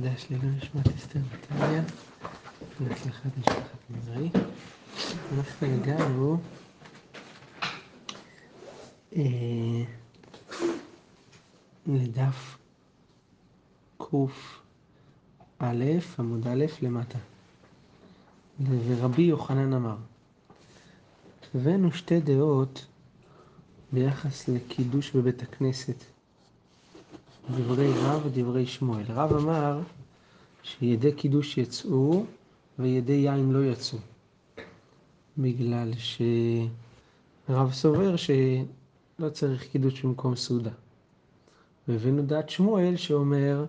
מקדש לעילוי נשמת אסתר נתניה, להצלחת משפחת מזרעי. אנחנו הגענו אה, לדף קא עמוד א' למטה. ורבי יוחנן אמר, הבאנו שתי דעות ביחס לקידוש בבית הכנסת. דברי רב ודברי שמואל. רב אמר שידי קידוש יצאו וידי יין לא יצאו. בגלל שרב סובר שלא צריך קידוש במקום סעודה. והבאנו דעת שמואל שאומר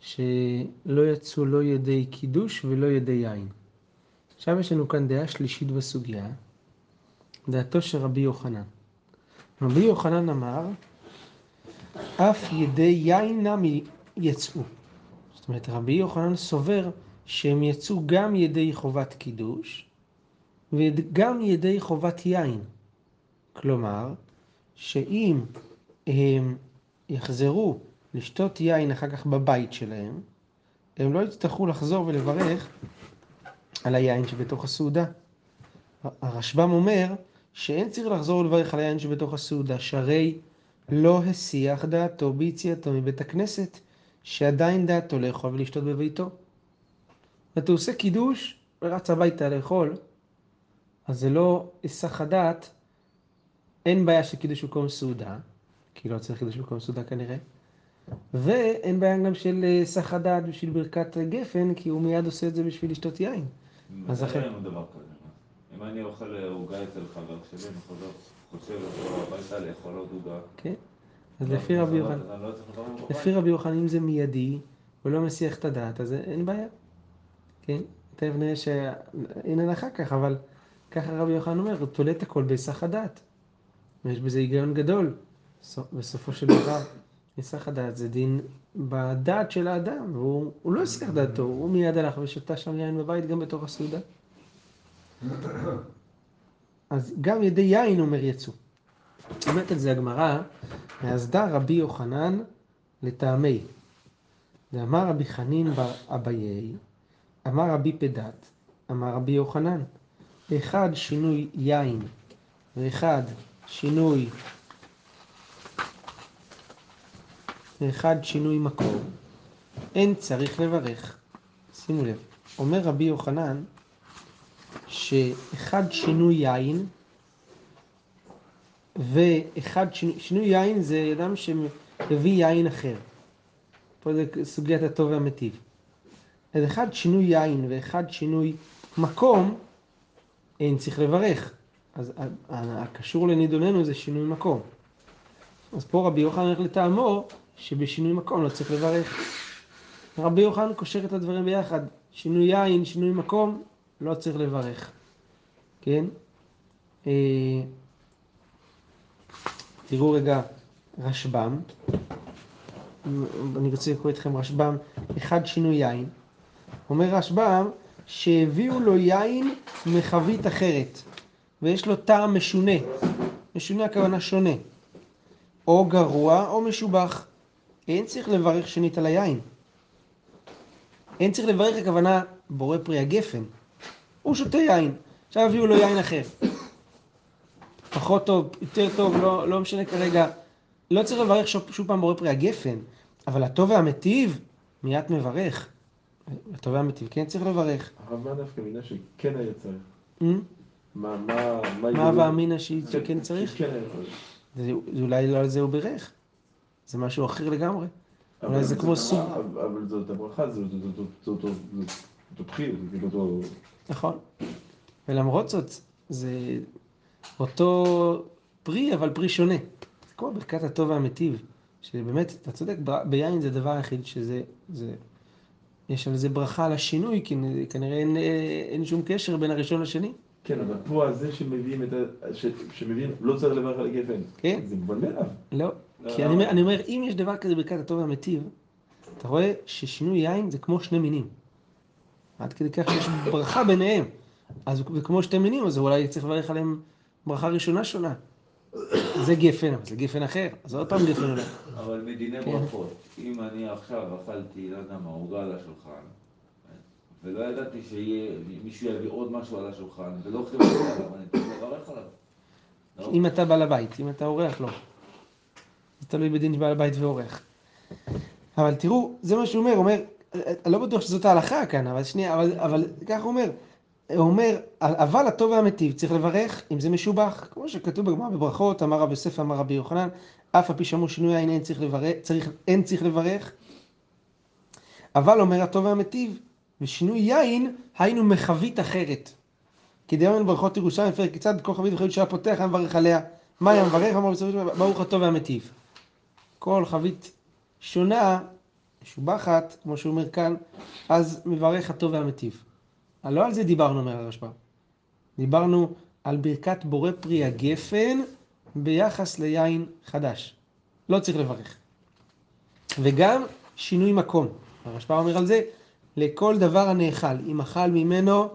שלא יצאו לא ידי קידוש ולא ידי יין. עכשיו יש לנו כאן דעה שלישית בסוגיה, דעתו של רבי יוחנן. רבי יוחנן אמר אף ידי יין נמי יצאו. זאת אומרת, רבי יוחנן סובר שהם יצאו גם ידי חובת קידוש וגם ידי חובת יין. כלומר, שאם הם יחזרו לשתות יין אחר כך בבית שלהם, הם לא יצטרכו לחזור ולברך על היין שבתוך הסעודה. הרשב"ם אומר שאין צריך לחזור ולברך על היין שבתוך הסעודה, שהרי לא הסיח דעתו ביציאתו מבית הכנסת, שעדיין דעתו לאכול ולשתות בביתו. ואתה עושה קידוש ורץ הביתה לאכול, אז זה לא היסח הדעת, אין בעיה של קידוש במקום סעודה, כי לא צריך קידוש במקום סעודה כנראה, ואין בעיה גם של היסח הדעת בשביל ברכת גפן, כי הוא מיד עושה את זה בשביל לשתות יין. אז אחרי... אם אני אוכל עוגה אצל חבר שלי, אני חושב לבוא הביתה לאכול עוד עוגה. כן. אז לפי רבי יוחנן, לפי רבי יוחנן, אם זה מיידי ולא מסיח את הדעת, אז אין בעיה. כן? תכף נראה שאין אחר כך, אבל ככה רבי יוחנן אומר, הוא תולה את הכל בהיסח הדעת. ויש בזה היגיון גדול. בסופו של דבר, היסח הדעת זה דין בדעת של האדם, והוא לא הסיח דעתו, הוא מיד הלך ושתה שם יין בבית גם בתוך הסעודה. אז גם ידי יין אומר יצאו. אומרת על זה הגמרא, מהסדה רבי יוחנן לטעמי. ואמר רבי חנין בר אביי, אמר רבי פדת, אמר רבי יוחנן, אחד שינוי יין ואחד שינוי ואחד שינוי מקור, אין צריך לברך. שימו לב, אומר רבי יוחנן שאחד שינוי יין ואחד שינוי, יין זה אדם שמביא יין אחר. פה זה סוגיית הטוב והמטיב. אז אחד שינוי יין ואחד שינוי מקום, אין צריך לברך. אז הקשור לנידוננו זה שינוי מקום. אז פה רבי יוחנן הולך לטעמו שבשינוי מקום לא צריך לברך. רבי יוחנן קושר את הדברים ביחד. שינוי יין, שינוי מקום, לא צריך לברך. כן? תראו רגע רשב"ם, אני רוצה לקרוא אתכם רשב"ם, אחד שינוי יין. אומר רשב"ם שהביאו לו יין מחבית אחרת, ויש לו טעם משונה. משונה הכוונה שונה. או גרוע או משובח. אין צריך לברך שנית על היין. אין צריך לברך הכוונה בורא פרי הגפן. הוא שותה יין, עכשיו הביאו לו יין אחר. פחות טוב, יותר טוב, לא, לא משנה כרגע. לא צריך לברך שוב, שוב פעם בורא פרי הגפן, אבל הטוב והמטיב, מיד מברך. הטוב והמטיב כן צריך לברך. הרב מה דווקא מינה שכן היה צריך? Hmm? מה, מה, מה... מה ואמינא שכן צריך? שכן היה צריך. זה, זה אולי לא על זה הוא בירך. זה משהו אחר לגמרי. אולי זה כמו סוג... אבל זאת הברכה, זה אותו בחיר, זה כאילו אותו... נכון. ולמרות זאת, זה אותו פרי, אבל פרי שונה. זה כמו ברכת הטוב והמטיב, שבאמת, אתה צודק, ביין זה הדבר היחיד שזה, זה, יש על זה ברכה על השינוי, כי כנראה אין, אין שום קשר בין הראשון לשני. כן, אבל פה הזה שמביאים את ה... ש, שמביאים, לא צריך לברך על הגפן. כן. זה מובן מאליו. לא, כי אני, אומר- אני אומר, אם יש דבר כזה ברכת הטוב והמטיב, אתה רואה ששינוי יין זה כמו שני מינים. עד כדי כך שיש ברכה ביניהם. אז וכמו שתי מינים, אז אולי צריך לברך עליהם ברכה ראשונה שונה. זה גפן, אבל זה גפן אחר, אז עוד פעם גפן אולי. אבל מדיני כן. ברכות, אם אני עכשיו אכלתי, לא יודע מה, עוגה על השולחן, ולא ידעתי שמישהו יביא עוד משהו על השולחן, ולא חיברתי עליו, אני צריך לברך עליו. לא? אם אתה בעל הבית, אם אתה אורח, לא. זה תלוי בדין של בעל הבית ואורח. אבל תראו, זה מה שהוא אומר, הוא אומר, אני לא בטוח שזאת ההלכה כאן, אבל שנייה, אבל, אבל ככה הוא אומר, אומר, אבל הטוב והמיטיב צריך לברך אם זה משובח, כמו שכתוב בגמרא בברכות, אמר רבי יוסף, אמר רבי יוחנן, אף על פי שאמרו שינוי העין אין צריך לברך, צריך, אין צריך לברך, אבל אומר הטוב והמיטיב, ושינוי יין היינו מחבית אחרת. דיברנו ברכות ירושלים, פרק כיצד כל חבית וחבית שהיה פותח, היה מברך עליה. מה היה מברך? אמר בסופו של דבר, ברוך הטוב והמיטיב. כל חבית שונה, משובחת, כמו שהוא אומר כאן, אז מברך הטוב והמיטיב. לא על זה דיברנו, אומר הרשב"א. דיברנו על ברכת בורא פרי הגפן ביחס ליין חדש. לא צריך לברך. וגם שינוי מקום. הרשב"א אומר על זה, לכל דבר הנאכל, אם אכל ממנו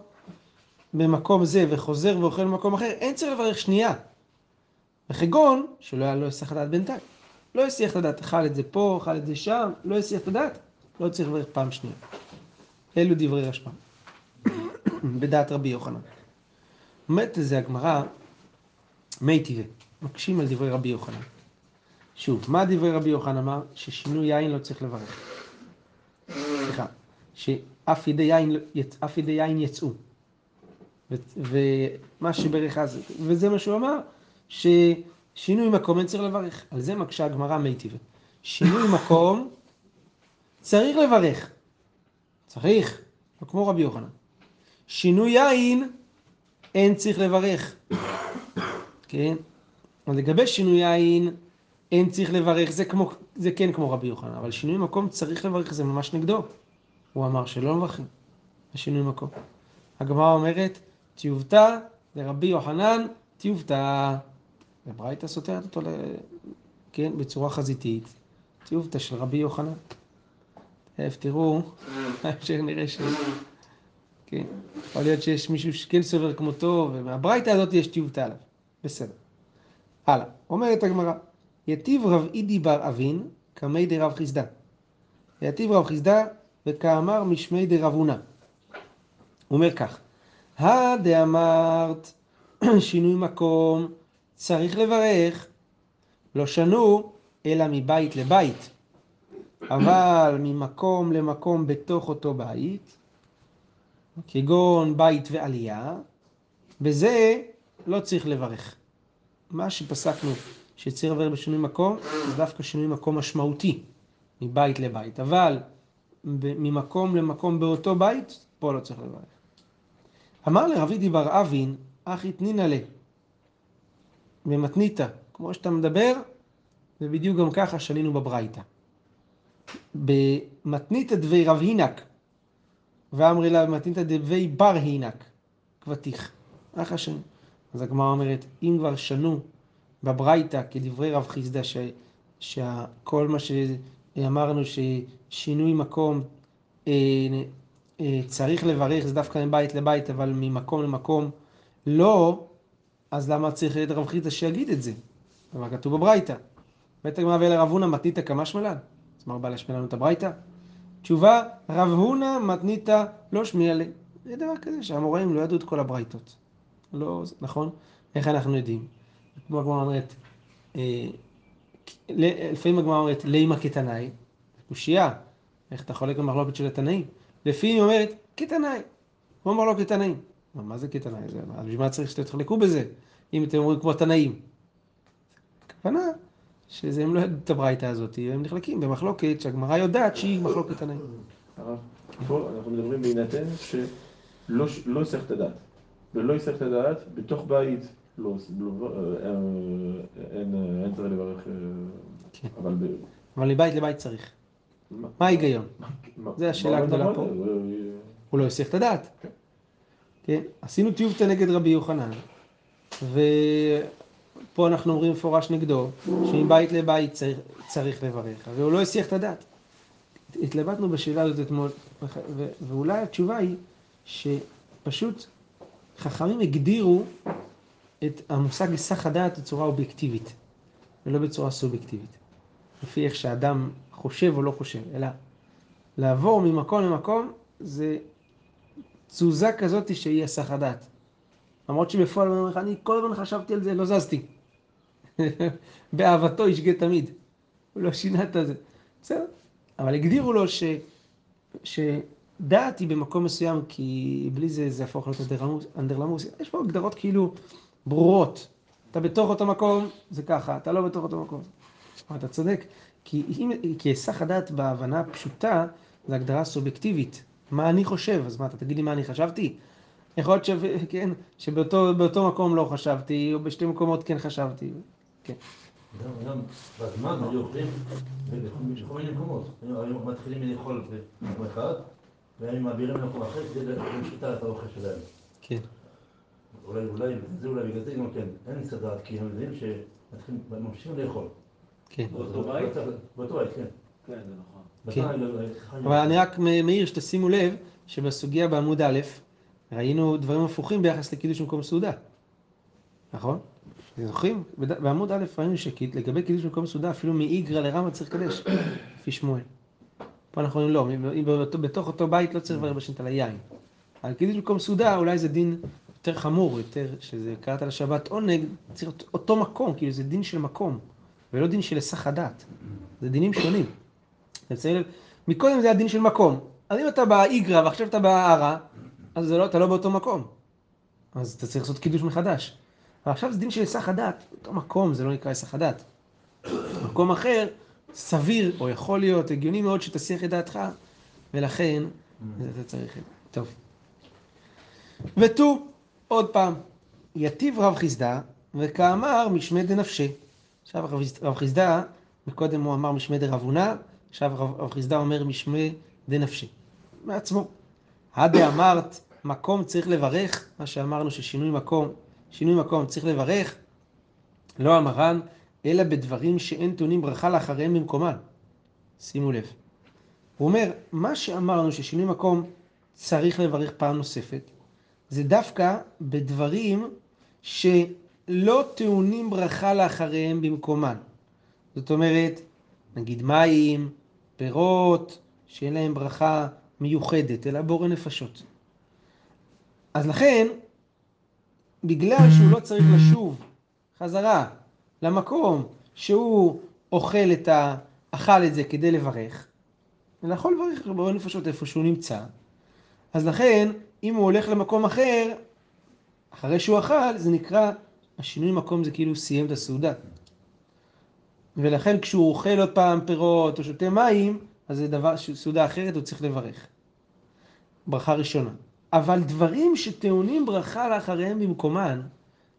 במקום זה וחוזר ואוכל במקום אחר, אין צריך לברך שנייה. וכגון, שלא היה לו היסח הדעת בינתיים. לא הסיח את הדעת, אכל את זה פה, אכל את זה שם, לא הסיח את הדעת, לא צריך לברך פעם שנייה. אלו דברי רשב"ם. בדעת רבי יוחנן. אומרת לזה הגמרא, מי טבעי, מקשים על דברי רבי יוחנן. שוב, מה דברי רבי יוחנן אמר? ששינוי יין לא צריך לברך. סליחה, שאף ידי יין, אף ידי יין יצאו. ומה שברך אז, וזה מה שהוא אמר, ששינוי מקום אין צריך לברך. על זה מקשה הגמרא מי טבעי. שינוי מקום צריך לברך. צריך, לא כמו רבי יוחנן. שינוי יין אין צריך לברך. כן? אז לגבי שינוי יין אין צריך לברך, זה, כמו, זה כן כמו רבי יוחנן, אבל שינוי מקום צריך לברך, זה ממש נגדו. הוא אמר שלא מברכים בשינוי מקום. הגמרא אומרת, טיובתא לרבי יוחנן, טיובתא. וברייתא סותרת אותו, ל... כן, בצורה חזיתית. טיובתא של רבי יוחנן. תכף תראו, בהמשך נראה ש... כן, יכול להיות שיש מישהו שכן סובר כמותו, ומהברייתא הזאת יש טיובתא עליו. בסדר. הלאה, אומרת הגמרא, יתיב רב אידי בר אבין, קמי דרב חיסדא. יתיב רב חיסדא, וכאמר משמי דרב הונא. הוא אומר כך, הדאמרת שינוי מקום צריך לברך, לא שנו אלא מבית לבית, אבל ממקום למקום בתוך אותו בית, כגון בית ועלייה, בזה לא צריך לברך. מה שפסקנו שצריך לברך בשינוי מקום, זה דווקא שינוי מקום משמעותי, מבית לבית, אבל ממקום למקום באותו בית, פה לא צריך לברך. אמר לרבידי בר אבין, אחי תנינא לה, במתניתא, כמו שאתה מדבר, ובדיוק גם ככה שנינו בברייתא. במתניתא דבי רב הינק, ואמרי לה במתניתא דבי בר הינק, כבתיך. ככה שנו. אז הגמרא אומרת, אם כבר שנו בברייתא כדברי רב חיסדא, שכל מה שאמרנו ששינוי מקום אה, אה, צריך לברך, זה דווקא מבית לבית, אבל ממקום למקום לא, אז למה צריך את רב חיסדא שיגיד את זה? אבל כתוב בברייתא. בית הגמרא ואלה רב הונא מתניתא כמשמע לן. אז מה בא להשמיע לנו את הברייתא? תשובה, רב הונא מתניתא לא שמיע לי. זה דבר כזה שהאמוראים לא ידעו את כל הברייתות. לא, נכון? איך אנחנו יודעים? כמו הגמרא אומרת, אה, לפעמים הגמרא אומרת לימה כתנאי, קושייה, איך אתה חולק במחלוקת של התנאים? לפעמים היא אומרת כתנאי, הוא אמר לו כתנאים. מה זה כתנאי? בשביל מה צריך שאתם תחלקו בזה, אם אתם אומרים כמו תנאים? הכוונה שזה הם לא ידעו את הברייתא הזאת, הם נחלקים במחלוקת שהגמרא יודעת שהיא מחלוקת תנאים. הרב, פה אנחנו מדברים בהינתן שלא לא יסח את הדעת. ולא יסח את הדעת, בתוך בית לא, לא, אה, אין, אין צריך לברך, אה, כן. אבל... אבל מבית לבית צריך. מה ההיגיון? זה השאלה הגדולה? פה. אה, הוא לא יסיח את הדעת. כן? עשינו טיובטה נגד רבי יוחנן, ופה אנחנו אומרים מפורש נגדו, שמבית לבית צריך, צריך לברך, אבל הוא לא יסיח את הדעת. התלבטנו בשאלה הזאת אתמול, ואולי התשובה היא שפשוט חכמים הגדירו את המושג היסח הדעת בצורה אובייקטיבית, ולא בצורה סובייקטיבית. לפי איך שאדם חושב או לא חושב, אלא לעבור ממקום למקום זה תזוזה כזאת שהיא היסח הדעת. למרות שבפועל הוא אומר לך, אני כל הזמן חשבתי על זה, לא זזתי. באהבתו ישגה תמיד. הוא לא שינה את זה. בסדר. אבל הגדירו לו ש... שדעת היא במקום מסוים, כי בלי זה זה יהפוך להיות אנדרלמוס. יש פה הגדרות כאילו ברורות. אתה בתוך אותו מקום, זה ככה, אתה לא בתוך אותו מקום. אתה צודק, כי, אם, כי היסח הדעת בהבנה הפשוטה, זה הגדרה סובייקטיבית. מה אני חושב? אז מה, אתה תגיד לי מה אני חשבתי? יכול להיות ש... כן, שבאותו מקום לא חשבתי, או בשתי מקומות כן חשבתי. כן. גם, גם בזמן היו אוכלים בכל מיני מקומות. היו מתחילים לאכול במקום אחד, והיו מעבירים למקום אחר כדי לשתות את האוכל שלהם. כן. אולי, אולי, זה אולי בגלל זה גם כן, אין לי סדרת, כי הם יודעים שממשיכים לאכול. כן. באותו בית? באותו בית, כן. כן, זה נכון. כן. בזמן- אבל אני רק מעיר שתשימו לב שבסוגיה בעמוד א', ראינו דברים הפוכים ביחס לקידוש במקום סעודה. נכון? אתם זוכרים? בעמוד א' ראינו שלגבי קידוש במקום סעודה, אפילו מאיגרא לרמא צריך לקדש, לפי שמואל. פה אנחנו אומרים לא, בתוך אותו בית לא צריך לברך בשנית על היין. על קידוש במקום סעודה אולי זה דין יותר חמור, יותר, שזה קראת לשבת עונג, צריך אותו מקום, כאילו זה דין של מקום, ולא דין של היסח הדעת. זה דינים שונים. מקודם זה היה דין של מקום. אז אם אתה באיגרא ועכשיו אתה בהערה, אז זה לא, אתה לא באותו מקום. אז אתה צריך לעשות קידוש מחדש. אבל עכשיו זה דין של היסח הדעת. אותו מקום, זה לא נקרא היסח הדעת. מקום אחר, סביר, או יכול להיות, הגיוני מאוד שתסיח את דעתך, ולכן אתה צריך את זה. טוב. ותו, עוד פעם, יטיב רב חיסדא, וכאמר משמי דנפשי. עכשיו רב חיסדא, מקודם הוא אמר משמי דרב הונא, עכשיו רב חיסדא אומר משמי דנפשי. מעצמו. הדה אמרת, מקום צריך לברך, מה שאמרנו ששינוי מקום, שינוי מקום צריך לברך, לא המרן, אלא בדברים שאין טעונים ברכה לאחריהם במקומן. שימו לב. הוא אומר, מה שאמרנו ששינוי מקום צריך לברך פעם נוספת, זה דווקא בדברים שלא טעונים ברכה לאחריהם במקומן. זאת אומרת, נגיד מים, פירות, שאין להם ברכה מיוחדת, אלא בורא נפשות. אז לכן, בגלל שהוא לא צריך לשוב חזרה למקום שהוא אוכל את ה... אכל את זה כדי לברך, אלא יכול לברך בורא נפשות איפה שהוא נמצא, אז לכן, אם הוא הולך למקום אחר, אחרי שהוא אכל, זה נקרא, השינוי מקום זה כאילו סיים את הסעודה. ולכן כשהוא אוכל עוד פעם פירות או שותה מים, אז זה דבר, סעודה אחרת, הוא צריך לברך. ברכה ראשונה. אבל דברים שטעונים ברכה לאחריהם במקומן,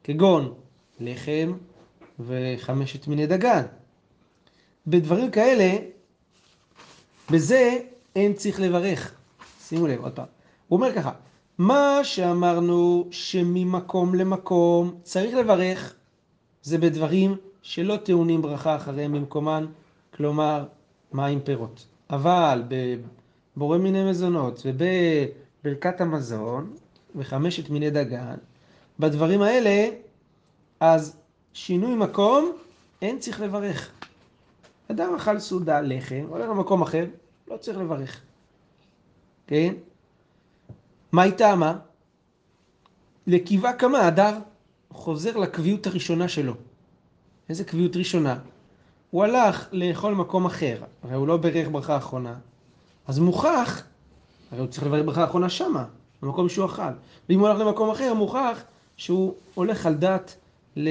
כגון לחם וחמשת מיני דגן. בדברים כאלה, בזה אין צריך לברך. שימו לב עוד פעם. הוא אומר ככה, מה שאמרנו שממקום למקום צריך לברך, זה בדברים שלא טעונים ברכה אחריהם במקומן, כלומר מים פירות. אבל בבורא מיני מזונות ובברכת המזון וחמשת מיני דגן, בדברים האלה, אז שינוי מקום, אין צריך לברך. אדם אכל סעודה, לחם, הולך למקום אחר, לא צריך לברך. כן? מה היא טעמה? לקיבה כמה הדר חוזר לקביעות הראשונה שלו. איזה קביעות ראשונה? הוא הלך לאכול מקום אחר, הרי הוא לא בירך ברכה אחרונה, אז מוכח, הרי הוא צריך לברך ברכה אחרונה שמה, במקום שהוא אכל. ואם הוא הלך למקום אחר, מוכח שהוא הולך על דת ל,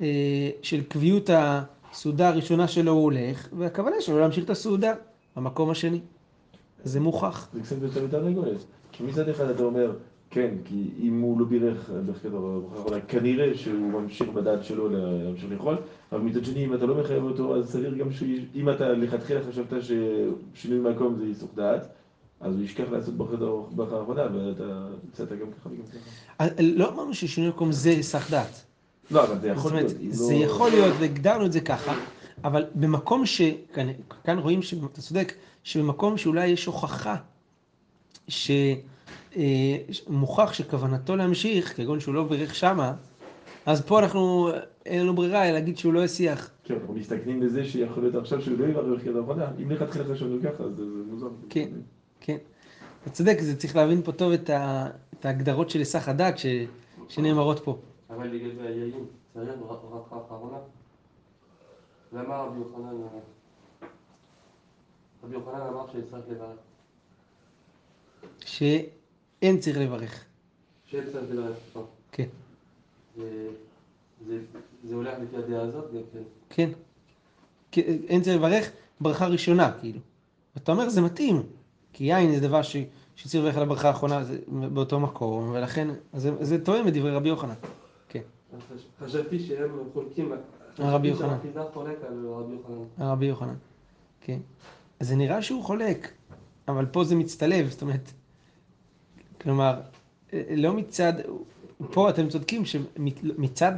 אה, של קביעות הסעודה הראשונה שלו הוא הולך, והכוונה שלו להמשיך את הסעודה במקום השני. זה מוכח. זה קצת יותר מתרנגולת. כי מצד אחד אתה אומר, כן, כי אם הוא לא בירך ברכת הברכה האחרונה, כנראה שהוא ממשיך בדעת שלו להמשיך לאכול, אבל מצד שני, אם אתה לא מחייב אותו, אז סביר גם שאם אתה לכתחילה חשבת ששינוי מקום זה עיסוק דעת, אז הוא ישכח לעשות הברכה האחרונה, ואתה יצאת גם ככה וגם ככה. אז לא אמרנו ששינוי מקום זה היסח דעת. לא, אבל זה יכול להיות. זה לא- יכול להיות, והגדרנו את זה ככה, אבל במקום ש... כאן, רואים שאתה צודק, שבמקום שאולי יש הוכחה שמוכח שכוונתו להמשיך, כגון שהוא לא בירך שמה, אז פה אנחנו, אין לנו ברירה אלא להגיד שהוא לא השיח. כן, אנחנו מסתכלים בזה שיכול להיות עכשיו שהוא לא יברך ברכת האחרונה. אם לכתחילה חשבנו ככה, אז זה זה מוזר. כן. כן. אתה צודק, זה צריך להבין פה טוב את, ה, את ההגדרות של היסח הדעת ש, שנאמרות פה. אבל לגבי היין, צריך ברכה אחרונה? למה רבי יוחנן, רבי יוחנן אמר שצריך לברך? שאין צריך לברך. שצריך לברך, טוב. כן. זה- הולך לפי הדעה הזאת גם כן. כן. אין צריך לברך ברכה ראשונה, כאילו. אתה אומר, זה מתאים, כי יין זה דבר ש, שצריך לברך על הברכה האחרונה באותו מקום, ולכן, זה, זה תואם את דברי רבי יוחנן. כן, חשבתי שהם חולקים, רבי חשבתי יוחנן. שהאחיזה חולק על רבי יוחנן. כן. אז זה נראה שהוא חולק, אבל פה זה מצטלב, זאת אומרת, כלומר, לא מצד, פה אתם צודקים שמצד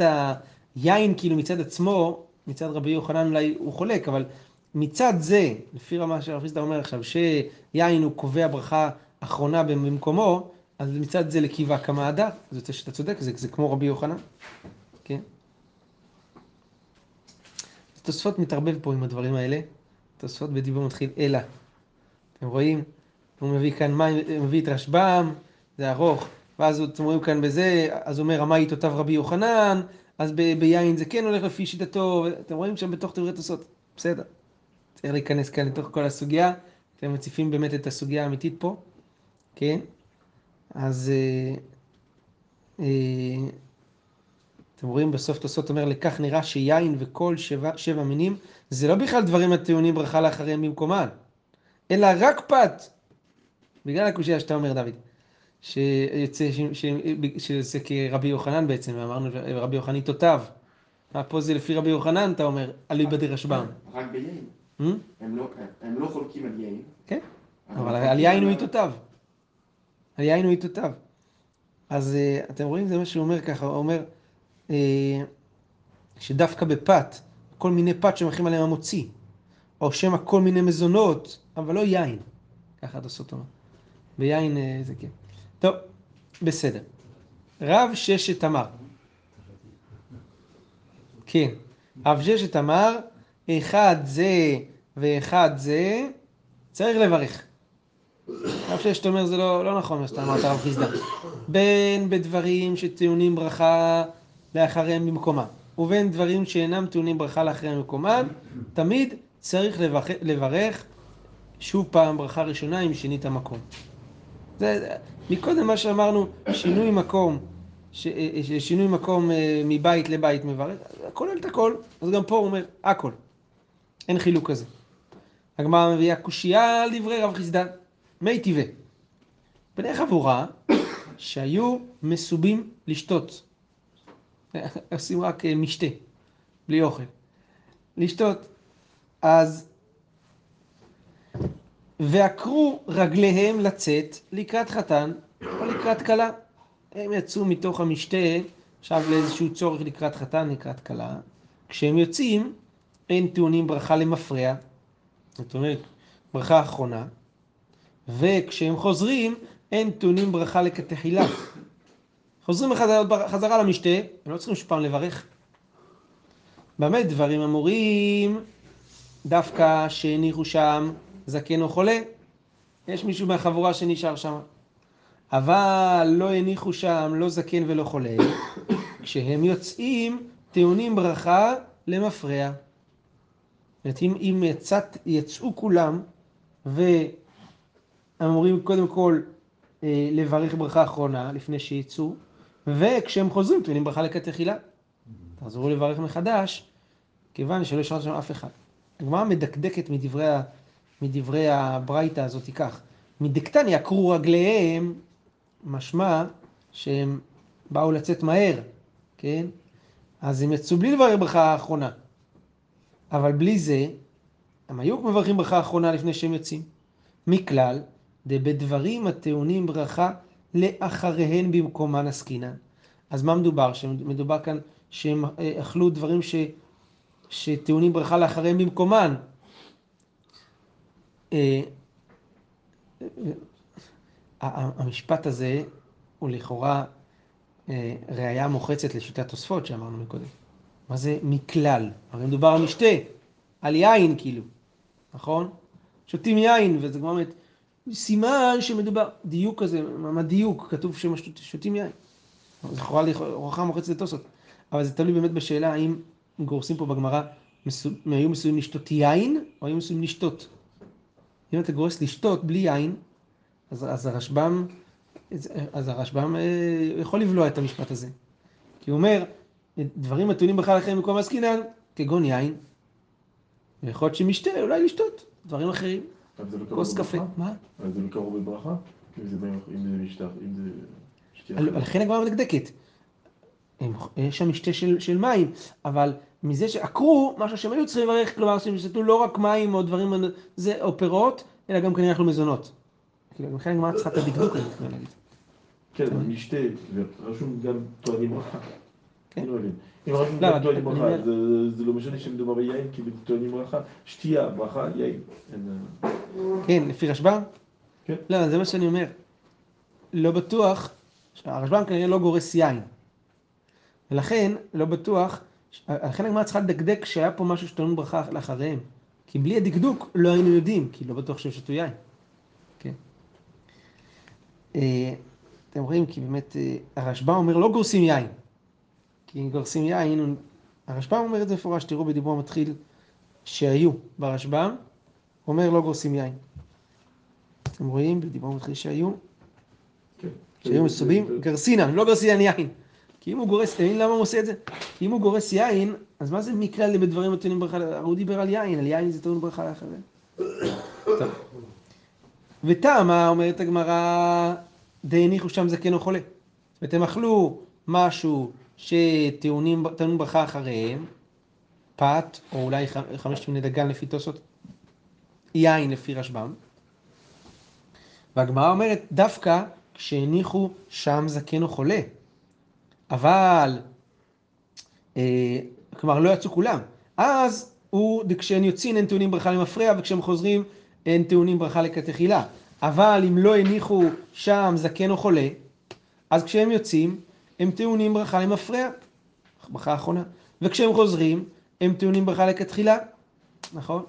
היין, כאילו מצד עצמו, מצד רבי יוחנן אולי הוא חולק, אבל מצד זה, לפי רמה שהרב חיסדא אומר עכשיו, שיין הוא קובע ברכה אחרונה במקומו, אז מצד זה לקיבה כמעדה, אז יוצא שאתה צודק, זה, זה כמו רבי יוחנן, כן? תוספות מתערבב פה עם הדברים האלה, תוספות בדיבור מתחיל אלא. אתם רואים? הוא מביא כאן מים, מביא את רשב"ם, זה ארוך, ואז אתם רואים כאן בזה, אז אומר, המה עיתותיו רבי יוחנן, אז ב- ביין זה כן הולך לפי שיטתו, אתם רואים שם בתוך דברי תוספות, בסדר. צריך להיכנס כאן לתוך כל הסוגיה, אתם מציפים באמת את הסוגיה האמיתית פה, כן? אז אה, אה, אתם רואים בסוף תוספות אומר, לכך נראה שיין וכל שבע, שבע מינים, זה לא בכלל דברים הטעונים ברכה לאחריהם במקומן, אלא רק פת. בגלל הקושייה שאתה אומר, דוד, שיוצא, ש- ש- שיוצא כרבי יוחנן בעצם, אמרנו רבי יוחנן עיתותיו. פה זה לפי רבי יוחנן, אתה אומר, אליבא דרשב"ם. רק ביין. Hmm? הם לא, הם לא חולקים על יין. כן, אבל על יין הוא עיתותיו. על יין הוא עיתותיו. אז אה, אתם רואים, זה מה שהוא אומר ככה, הוא אומר אה, שדווקא בפת, כל מיני פת שמחים עליהם המוציא, או שמא כל מיני מזונות, אבל לא יין. ככה התוספות אומר. ביין אה, זה כן. טוב, בסדר. רב ששת אמר. כן, רב ששת אמר, אחד זה ואחד זה, צריך לברך. רב ששת אומר זה לא, לא נכון מה שאתה אמרת רב חיסדא. בין בדברים שטעונים ברכה לאחריהם במקומם, ובין דברים שאינם טעונים ברכה לאחריהם במקומם, תמיד צריך לברך, לברך שוב פעם ברכה ראשונה אם שינית מקום. זה- מקודם מה שאמרנו, שינוי מקום, ש, ש- שינוי מקום אה, מבית לבית מברך, כולל את הכל, אז גם פה הוא אומר הכל, אין חילוק כזה. הגמרא מביאה קושייה על דברי רב חיסדא, מי טבעי. בני חבורה שהיו מסובים לשתות, עושים רק אה, משתה, בלי אוכל, לשתות, אז ועקרו רגליהם לצאת לקראת חתן או לקראת כלה. הם יצאו מתוך המשתה עכשיו לאיזשהו צורך לקראת חתן, לקראת כלה. כשהם יוצאים, אין טעונים ברכה למפרע, זאת אומרת, ברכה אחרונה, וכשהם חוזרים, אין טעונים ברכה לכתחילה. חוזרים חזרה למשתה, הם לא צריכים שוב פעם לברך. במה דברים אמורים? דווקא שהניחו שם זקן או חולה, יש מישהו מהחבורה שנשאר שם. אבל לא הניחו שם לא זקן ולא חולה, כשהם יוצאים טעונים ברכה למפרע. זאת אומרת, אם, יצאת, יצאו כולם ואמורים קודם כל אה, לברך ברכה אחרונה לפני שיצאו, וכשהם חוזרים טעונים ברכה לכתחילה. תחזרו לברך מחדש, כיוון שלא השארת שם אף אחד. הגמרא מדקדקת מדברי, ה- מדברי הברייתא הזאת כך, מדקתן יעקרו רגליהם, משמע שהם באו לצאת מהר, כן? אז הם יצאו בלי לברך ברכה האחרונה. אבל בלי זה, הם היו מברכים ברכה אחרונה לפני שהם יוצאים. מכלל, דבדברים הטעונים ברכה לאחריהן במקומן עסקינן. אז מה מדובר? שמדובר כאן שהם אה, אכלו דברים ש... שטעונים ברכה לאחריהם במקומן. אה, אה, ה- המשפט הזה הוא לכאורה אה, ראייה מוחצת לשיטת תוספות שאמרנו מקודם. מה זה מכלל? הרי מדובר על משתה, על יין כאילו, נכון? שותים יין, וזה כבר באמת סימן שמדובר, דיוק כזה, מה דיוק? כתוב ששותים יין. לכאורה הוכחה מוחצת לתוספות. אבל זה תלוי באמת בשאלה האם גורסים פה בגמרא, היו מסוים לשתות יין, או היו מסוים לשתות. אם אתה גורס לשתות בלי יין, אז, אז הרשב"ם, אז הרשב"ם אה, יכול לבלוע את המשפט הזה. כי הוא אומר, דברים הטעונים בכלל אחרים במקום עסקינן, כגון יין. ויכול להיות שמשתה, אולי לשתות דברים אחרים, לא כוס קפה. מה? אבל זה לא קרוב בברכה? אם זה מים- אם זה. לכן הגמרא מדקדקת. יש שם משתה של, של מים, אבל מזה שעקרו, משהו שהם היו צריכים לברך, כלומר שהם שתו לא רק מים או דברים, זה, או פירות, אלא גם כנראה אכלו מזונות. כאילו, לכן הגמרא צריכה את הדקדוק הזה, אני להגיד. כן, משתה, ורשום גם טוענים ברכה. כן. לא. אם רשום לא, גם טוענים ברכה, זה- לא משנה שמדובר ביין, כי טוענים ברכה, שתייה, ברכה, יין. אה, כן, לפי רשב"ם? כן. לא, זה מה שאני אומר. לא בטוח, הרשב"ם כנראה לא גורס יין. ולכן, לא בטוח, לכן הגמרא צריכה לדקדק שהיה פה משהו שטעון ברכה לאחריהם. כי בלי הדקדוק לא היינו יודעים, כי לא בטוח שהם שתו יין. כן. אה, אתם רואים, כי באמת אה, הרשב"ם אומר לא גורסים יין. כי אם גורסים יין, הרשב"ם אומר את זה מפורש, תראו בדיבור המתחיל שהיו ברשב"ם, אומר לא גורסים יין. אתם רואים בדיבור המתחיל שהיו, כן. שהיו מסובים, גרסינן, לא גרסינן יין. כי אם הוא גורס, אתה מבין למה הוא עושה את זה? כי אם הוא גורס יין, אז מה זה מכלל בדברים הטעונים ברכה? הרי הוא דיבר על יין, על יין זה טעון ברכה לאחריהם. טוב. וטעמה, אומרת הגמרא, דהניחו שם זקן או חולה. הם אכלו משהו שטעונים ברכה אחריהם, פת, או אולי ח- חמשת מיני דגן לפי תוספות, יין לפי רשב"ם. והגמרא אומרת, דווקא כשהניחו שם זקן או חולה. אבל, אה, כלומר, לא יצאו כולם. אז הוא, כשהם יוצאים אין טעונים ברכה למפרע, וכשהם חוזרים אין טעונים ברכה לכתחילה. אבל אם לא הניחו שם זקן או חולה, אז כשהם יוצאים, הם טעונים ברכה למפרע, ברכה האחרונה. וכשהם חוזרים, הם טעונים ברכה לכתחילה, נכון?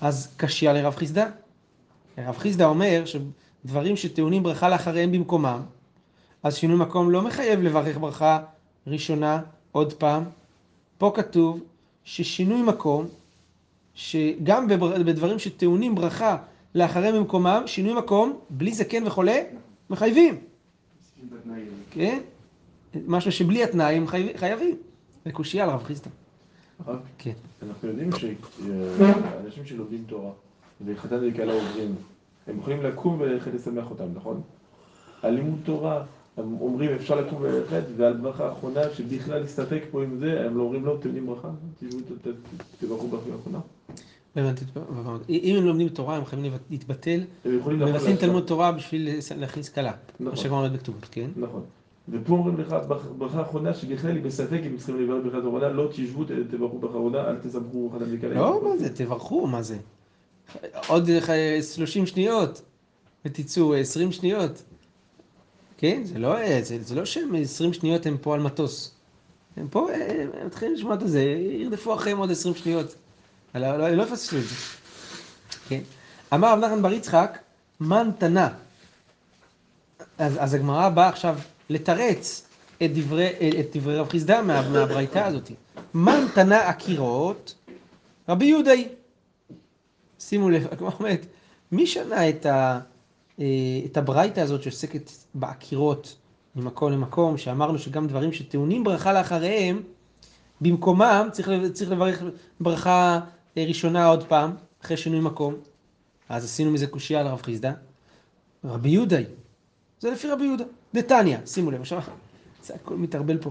אז קשיא לרב חיסדא. רב חיסדא אומר שדברים שטעונים ברכה לאחריהם במקומם, אז שינוי מקום לא מחייב לברך ברכה ראשונה עוד פעם. פה כתוב ששינוי מקום, שגם בדברים שטעונים ברכה לאחריהם במקומם, שינוי מקום, בלי זקן וחולה, מחייבים. כן? משהו שבלי התנאי הם חייב- חייבים. זה קושייה על רב חיסדא. הרב, כן. אנחנו יודעים שאנשים שלומדים תורה וחתן וכלה עוברים, הם יכולים לקום וללכת לשמח אותם, נכון? על לימוד תורה, הם אומרים אפשר לקום וללכת, ועל ברכה האחרונה שבכלל להסתפק פה עם זה, הם לא אומרים לא, ברכה, תשבו, ת- ת- תברכו ברכה האחרונה. לא אם הם לומדים תורה, הם חייבים להתבטל, לעכשיו. תלמוד תורה בשביל להכניס כלה. מה נכון. שכבר עומד בכתובות, כן? נכון. ופה אומרים לך ברכה- אחרונה שבכלל היא בספק אם צריכים לברך ברכה אחרונה, לא תשבו, תברכו ברכה אחרונה, אל תסמכו חתן וכלה. לא, מה זה, תברכו, מה זה? עוד אה, 30 שניות, ותצאו 20 שניות. כן, זה לא, אה, זה, זה לא שהם 20 שניות הם פה על מטוס. הם פה, אה, הם מתחילים לשמוע את זה, ירדפו אחריהם עוד 20 שניות. לא, לא, לא יפספסו את זה. כן. אמר רב נחמן בר יצחק, מן תנא. אז, אז הגמרא באה עכשיו לתרץ את דברי, את דברי רב חיסדא מה, מהברייתא הזאת. מן תנא עקירות, רבי יהודה היא. שימו לב, הגמרא אומרת, מי שנה את, ה, אה, את הברייתא הזאת שעוסקת בעקירות ממקום למקום, שאמרנו שגם דברים שטעונים ברכה לאחריהם, במקומם צריך, צריך לברך ברכה אה, ראשונה עוד פעם, אחרי שינוי מקום. אז עשינו מזה קושייה על רב חיסדא. רבי יהודה היא. זה לפי רבי יהודה. דתניא, שימו לב, עכשיו, זה הכל מתערבל פה.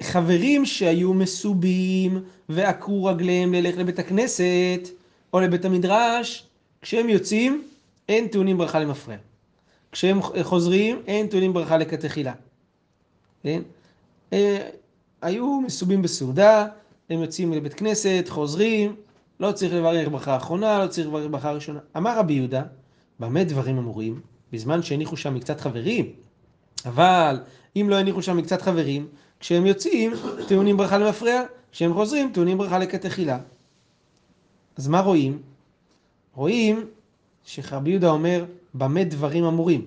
חברים שהיו מסובים ועקרו רגליהם ללכת לבית הכנסת או לבית המדרש, כשהם יוצאים, אין טעונים ברכה למפרע. כשהם חוזרים, אין טעונים ברכה לכתחילה. כן? אה, היו מסובים בסעודה, הם יוצאים לבית כנסת, חוזרים, לא צריך לברך ברכה אחרונה, לא צריך לברך ברכה ראשונה. אמר רבי יהודה, במה דברים אמורים? בזמן שהניחו שם מקצת חברים, אבל אם לא הניחו שם מקצת חברים, כשהם יוצאים, טעונים ברכה למפרע, כשהם חוזרים, טעונים ברכה לכתחילה. אז מה רואים? רואים שרבי יהודה אומר, במה דברים אמורים.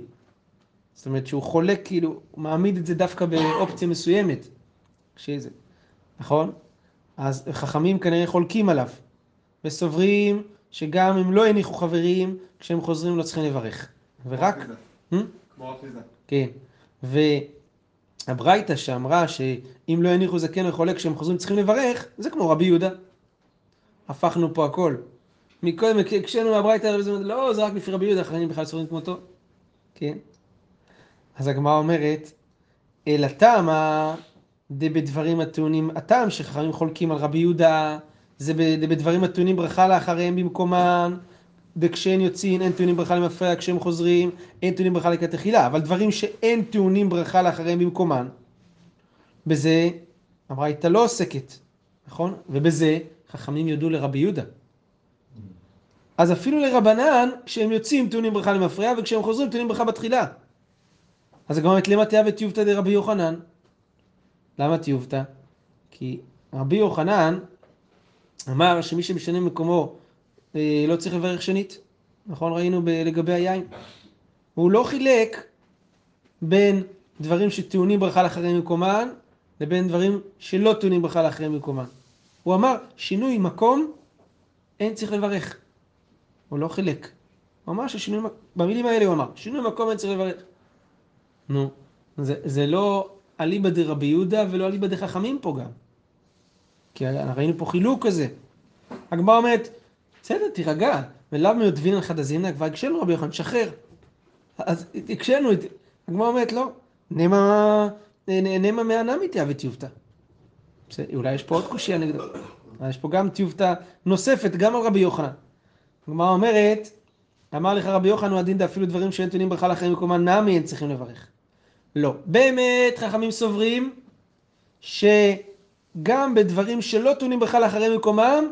זאת אומרת שהוא חולק, כאילו, הוא מעמיד את זה דווקא באופציה מסוימת. שזה, נכון? אז חכמים כנראה חולקים עליו, וסוברים שגם אם לא הניחו חברים, כשהם חוזרים לא צריכים לברך. ורק... כמו אחיזה. כן. והברייתא שאמרה שאם לא הניחו זקן וחולה כשהם חוזרים צריכים לברך, זה כמו רבי יהודה. הפכנו פה הכל. מקודם הקשינו מהברייתא, לא, זה רק לפי רבי יהודה, אחרים בכלל סוברים כמותו. כן. אז הגמרא אומרת, אלא תמה דבדברים הטעונים, הטעם שחכמים חולקים על רבי יהודה, זה בדברים הטעונים ברכה לאחריהם במקומן, וכשהם יוצאים אין טעונים ברכה למפרע, כשהם חוזרים אין טעונים ברכה לכתחילה, אבל דברים שאין טעונים ברכה לאחריהם במקומן, בזה הברייתא לא עוסקת, נכון? ובזה חכמים יודו לרבי יהודה. אז אפילו לרבנן, כשהם יוצאים טעונים ברכה למפרע, וכשהם חוזרים טעונים ברכה בתחילה. אז הגמרא אומרת, למה תהיה וטיובתא דרבי יוחנן? למה טיובתא? כי רבי יוחנן אמר שמי שמשנה מקומו אה, לא צריך לברך שנית, נכון? ראינו ב- לגבי היין. הוא לא חילק בין דברים שטעונים ברכה לאחרי מקומן לבין דברים שלא טעונים ברכה לאחרי מקומן. הוא אמר שינוי מקום אין צריך לברך. הוא לא חילק. הוא אמר ששינוי, במילים האלה הוא אמר, שינוי מקום אין צריך לברך. נו, זה, זה לא אליבא דרבי יהודה ולא אליבא דחכמים פה גם. כי ראינו פה חילוק כזה. הגמרא אומרת, בסדר, תירגע, ולאו מיודבין על חדזינה, כבר הקשינו רבי יוחנן, שחרר. אז הקשינו, הגמרא אומרת, לא, נמה, נמה מהנמי תיאבי טיובתא. בסדר, אולי יש פה עוד קושייה נגדו. יש פה גם טיובתא נוספת, גם על רבי יוחנן. הגמרא אומרת, אמר לך רבי יוחנן הוא הדין דה אפילו דברים שאין טעונים ברכה לאחרים מקומן נמי הם צריכים לברך. לא. באמת חכמים סוברים שגם בדברים שלא טעונים ברכה לאחרי מקומם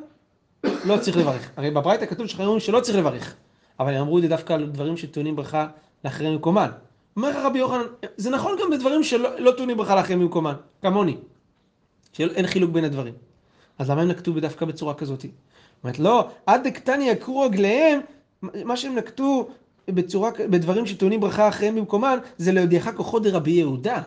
לא צריך לברך. הרי בברייתא כתוב שחכמים אומרים שלא צריך לברך. אבל הם אמרו את זה דווקא על דברים שטעונים ברכה לאחרי מקומן. אומר לך רבי יוחנן, זה נכון גם בדברים שלא לא ברכה לאחרי מקומן, כמוני. שאין חילוק בין הדברים. אז למה הם נקטו דווקא בצורה כזאת? אומרת, לא, עד דקטני יקרו רגליהם, מה שהם נקטו בצורה, בדברים שטעונים ברכה אחריהם במקומן, זה להודיעך כוחו דרבי יהודה.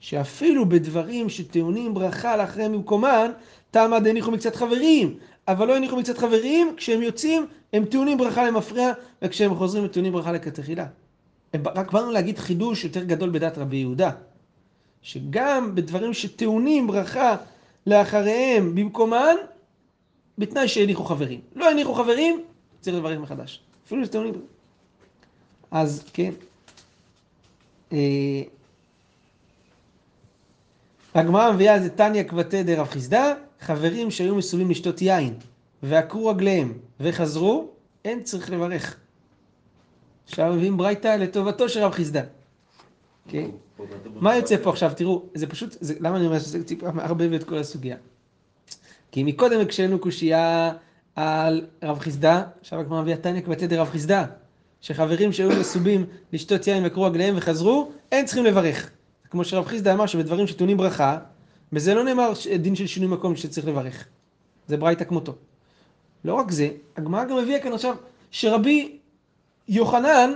שאפילו בדברים שטעונים ברכה לאחריהם במקומן, תמה דהניחו מקצת חברים. אבל לא הניחו מקצת חברים, כשהם יוצאים, הם טעונים ברכה למפרע, וכשהם חוזרים, הם טעונים ברכה לכתחילה. רק באנו להגיד חידוש יותר גדול בדת רבי יהודה. שגם בדברים שטעונים ברכה לאחריהם במקומן, בתנאי שהניחו חברים. לא הניחו חברים, צריך לברך מחדש. אפילו שטעונים... אז כן. אה, הגמרא מביאה איזה תניא כבתי דרב חיסדא, חברים שהיו מסוגלים לשתות יין, ועקרו רגליהם, וחזרו, אין צריך לברך. עכשיו מביאים ברייתא לטובתו של רב חיסדא. כן? מה יוצא פה עכשיו? תראו, זה פשוט, זה, למה אני אומר שזה טיפה מערבב את כל הסוגיה? כי מקודם הקשינו קושייה על רב חיסדא, עכשיו הגמרא מביאה תניא כבתי דרב חיסדא, שחברים שהיו מסובים לשתות יין ועקרו רגליהם וחזרו, אין צריכים לברך. כמו שרב חיסדא אמר שבדברים שטעונים ברכה, בזה לא נאמר דין של שינוי מקום שצריך לברך. זה ברייתא כמותו. לא רק זה, הגמרא גם הביאה כאן עכשיו שרבי יוחנן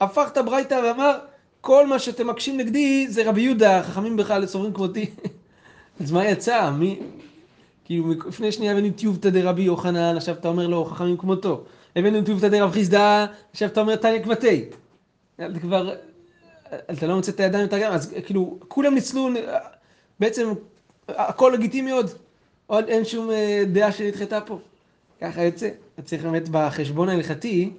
הפך את הברייתא ואמר כל מה שאתם מקשים נגדי זה רבי יהודה, חכמים בכלל סוברים כמותי. אז מה יצא? מי... כאילו לפני שנייה הבאנו טיובתא דרבי יוחנן, עכשיו אתה אומר לו חכמים כמותו. הבאנו טיובתא דרב חיסדא, עכשיו אתה אומר תניא כבתי. זה כבר, אתה לא מוצא את הידיים יותר גם, אז כאילו כולם ניצלו, בעצם הכל לגיטימי עוד. עוד אין שום אה, דעה שנדחתה פה. ככה יוצא. צריך באמת בחשבון ההלכתי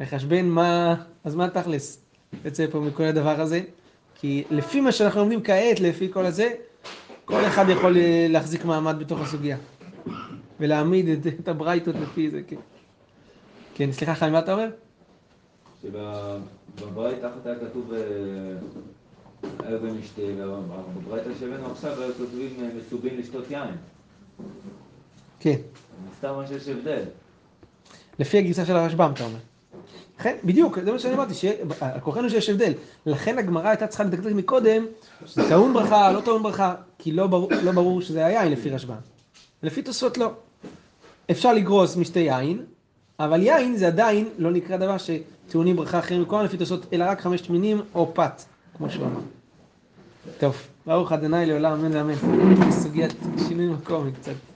לחשבן מה, אז מה תכלס יוצא פה מכל הדבר הזה. כי לפי מה שאנחנו לומדים כעת, לפי כל הזה, כל אחד יכול אה, להחזיק מעמד בתוך הסוגיה. ולהעמיד את, את הברייתות לפי זה, כן. כן, סליחה חיים, מה אתה אומר? שבברית תחת היה כתוב ערב ומשתה, ובברייתא שהבאנו עכשיו היו כותבים אה, מסובים לשתות יין. כן. מסתבר שיש הבדל. לפי הגרסה של הרשב"ם, אתה אומר. לכן, בדיוק, זה מה שאני אמרתי, שעל כורחנו שיש הבדל. לכן הגמרא הייתה צריכה לדקדק מקודם, שזה טעון ברכה, לא טעון ברכה, כי לא ברור, לא ברור שזה היין לפי רשב"א. לפי תוספות לא. אפשר לגרוס משתה יין, אבל יין זה עדיין לא נקרא דבר שטעונים ברכה אחרים מכהן לפי תוספות, אלא רק חמשת מינים או פת, כמו שהוא אמר. טוב, ברוך ה' לעולם, אמן ואמן. סוגיית שינוי מקום היא קצת.